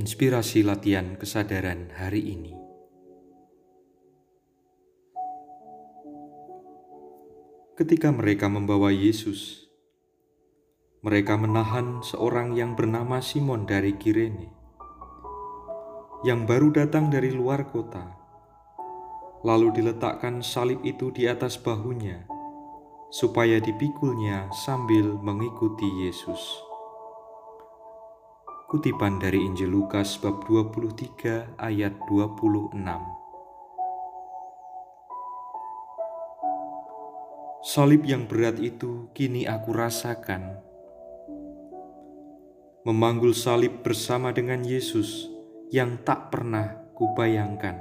Inspirasi latihan kesadaran hari ini. Ketika mereka membawa Yesus, mereka menahan seorang yang bernama Simon dari Kirene, yang baru datang dari luar kota. Lalu diletakkan salib itu di atas bahunya, supaya dipikulnya sambil mengikuti Yesus. Kutipan dari Injil Lukas bab 23 ayat 26. Salib yang berat itu kini aku rasakan. Memanggul salib bersama dengan Yesus yang tak pernah kubayangkan.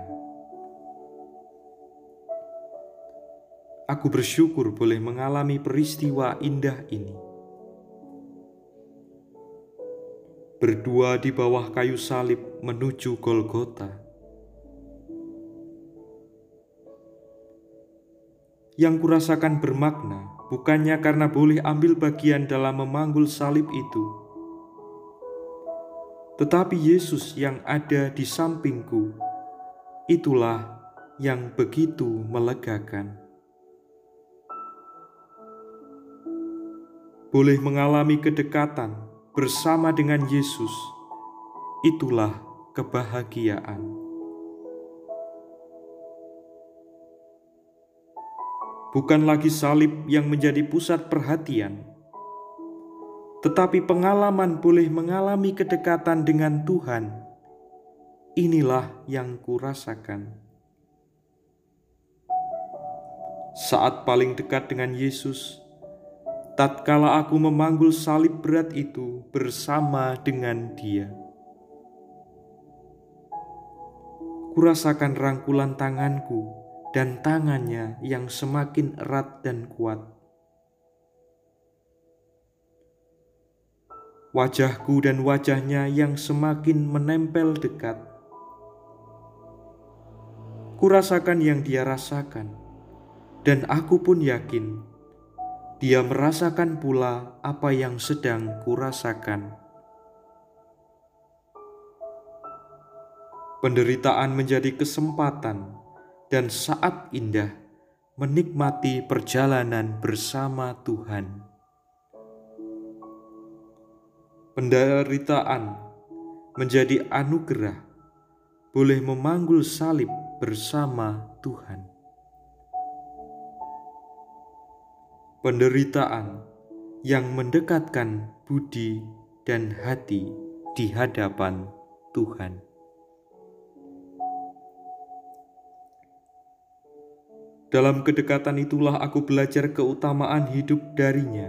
Aku bersyukur boleh mengalami peristiwa indah ini berdua di bawah kayu salib menuju Golgota. Yang kurasakan bermakna bukannya karena boleh ambil bagian dalam memanggul salib itu, tetapi Yesus yang ada di sampingku, itulah yang begitu melegakan. Boleh mengalami kedekatan bersama dengan Yesus, itulah kebahagiaan. Bukan lagi salib yang menjadi pusat perhatian, tetapi pengalaman boleh mengalami kedekatan dengan Tuhan. Inilah yang kurasakan. Saat paling dekat dengan Yesus, tatkala aku memanggul salib berat itu bersama dengan Dia. Kurasakan rangkulan tanganku dan tangannya yang semakin erat dan kuat. Wajahku dan wajahnya yang semakin menempel dekat. Kurasakan yang dia rasakan, dan aku pun yakin dia merasakan pula apa yang sedang kurasakan. Penderitaan menjadi kesempatan dan saat indah menikmati perjalanan bersama Tuhan. Penderitaan menjadi anugerah, boleh memanggul salib bersama Tuhan. Penderitaan yang mendekatkan budi dan hati di hadapan Tuhan. Dalam kedekatan itulah aku belajar keutamaan hidup darinya.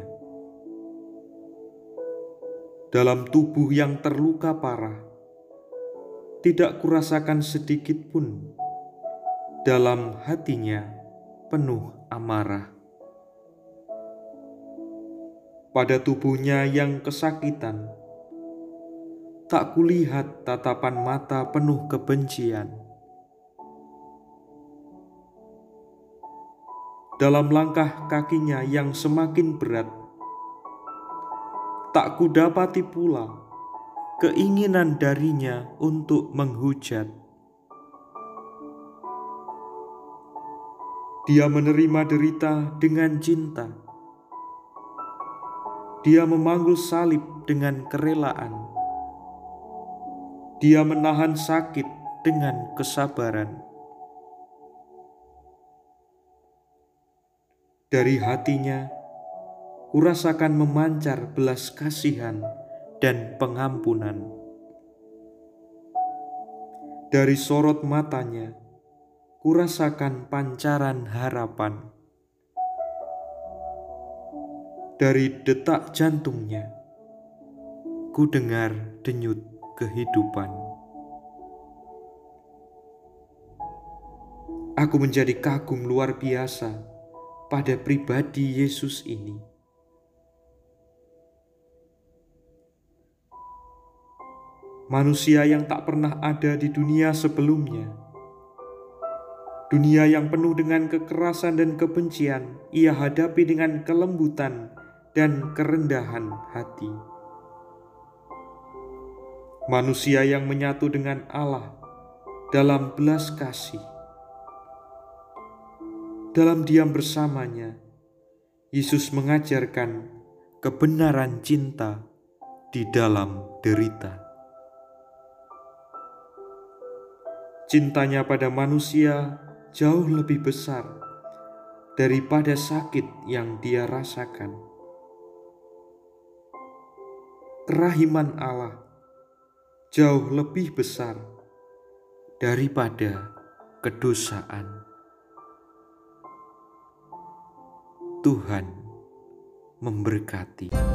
Dalam tubuh yang terluka parah, tidak kurasakan sedikit pun dalam hatinya penuh amarah pada tubuhnya yang kesakitan. Tak kulihat tatapan mata penuh kebencian. Dalam langkah kakinya yang semakin berat, tak kudapati pula keinginan darinya untuk menghujat. Dia menerima derita dengan cinta dia memanggul salib dengan kerelaan. Dia menahan sakit dengan kesabaran. Dari hatinya, kurasakan memancar belas kasihan dan pengampunan. Dari sorot matanya, kurasakan pancaran harapan dari detak jantungnya, ku dengar denyut kehidupan. Aku menjadi kagum luar biasa pada pribadi Yesus ini. Manusia yang tak pernah ada di dunia sebelumnya, dunia yang penuh dengan kekerasan dan kebencian, ia hadapi dengan kelembutan dan kerendahan hati. manusia yang menyatu dengan Allah dalam belas kasih. Dalam diam bersamanya, Yesus mengajarkan kebenaran cinta di dalam derita. Cintanya pada manusia jauh lebih besar daripada sakit yang dia rasakan. Kerahiman Allah jauh lebih besar daripada kedosaan. Tuhan memberkati.